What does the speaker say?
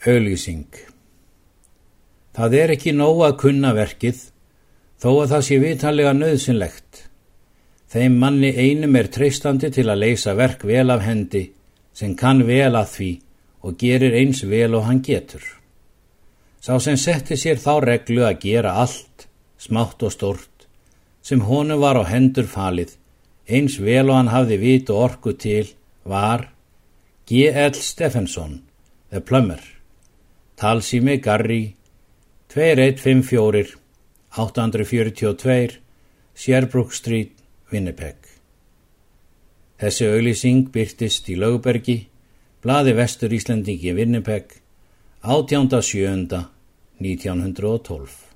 Auðlýsing Það er ekki nóg að kunna verkið, þó að það sé vitanlega nöðsynlegt. Þeim manni einum er treystandi til að leysa verk vel af hendi, sem kann vel að því og gerir eins vel og hann getur. Sá sem setti sér þá reglu að gera allt, smátt og stort, sem honum var á hendur falið, eins vel og hann hafði vit og orku til, var G.L. Steffensson, The Plumber. Talsými Garri 2154 842 Sherbrooke Street, Winnipeg. Þessi auðlýsing byrtist í Lögbergi, bladi Vestur Íslandingi Winnipeg, 18.7. 1912.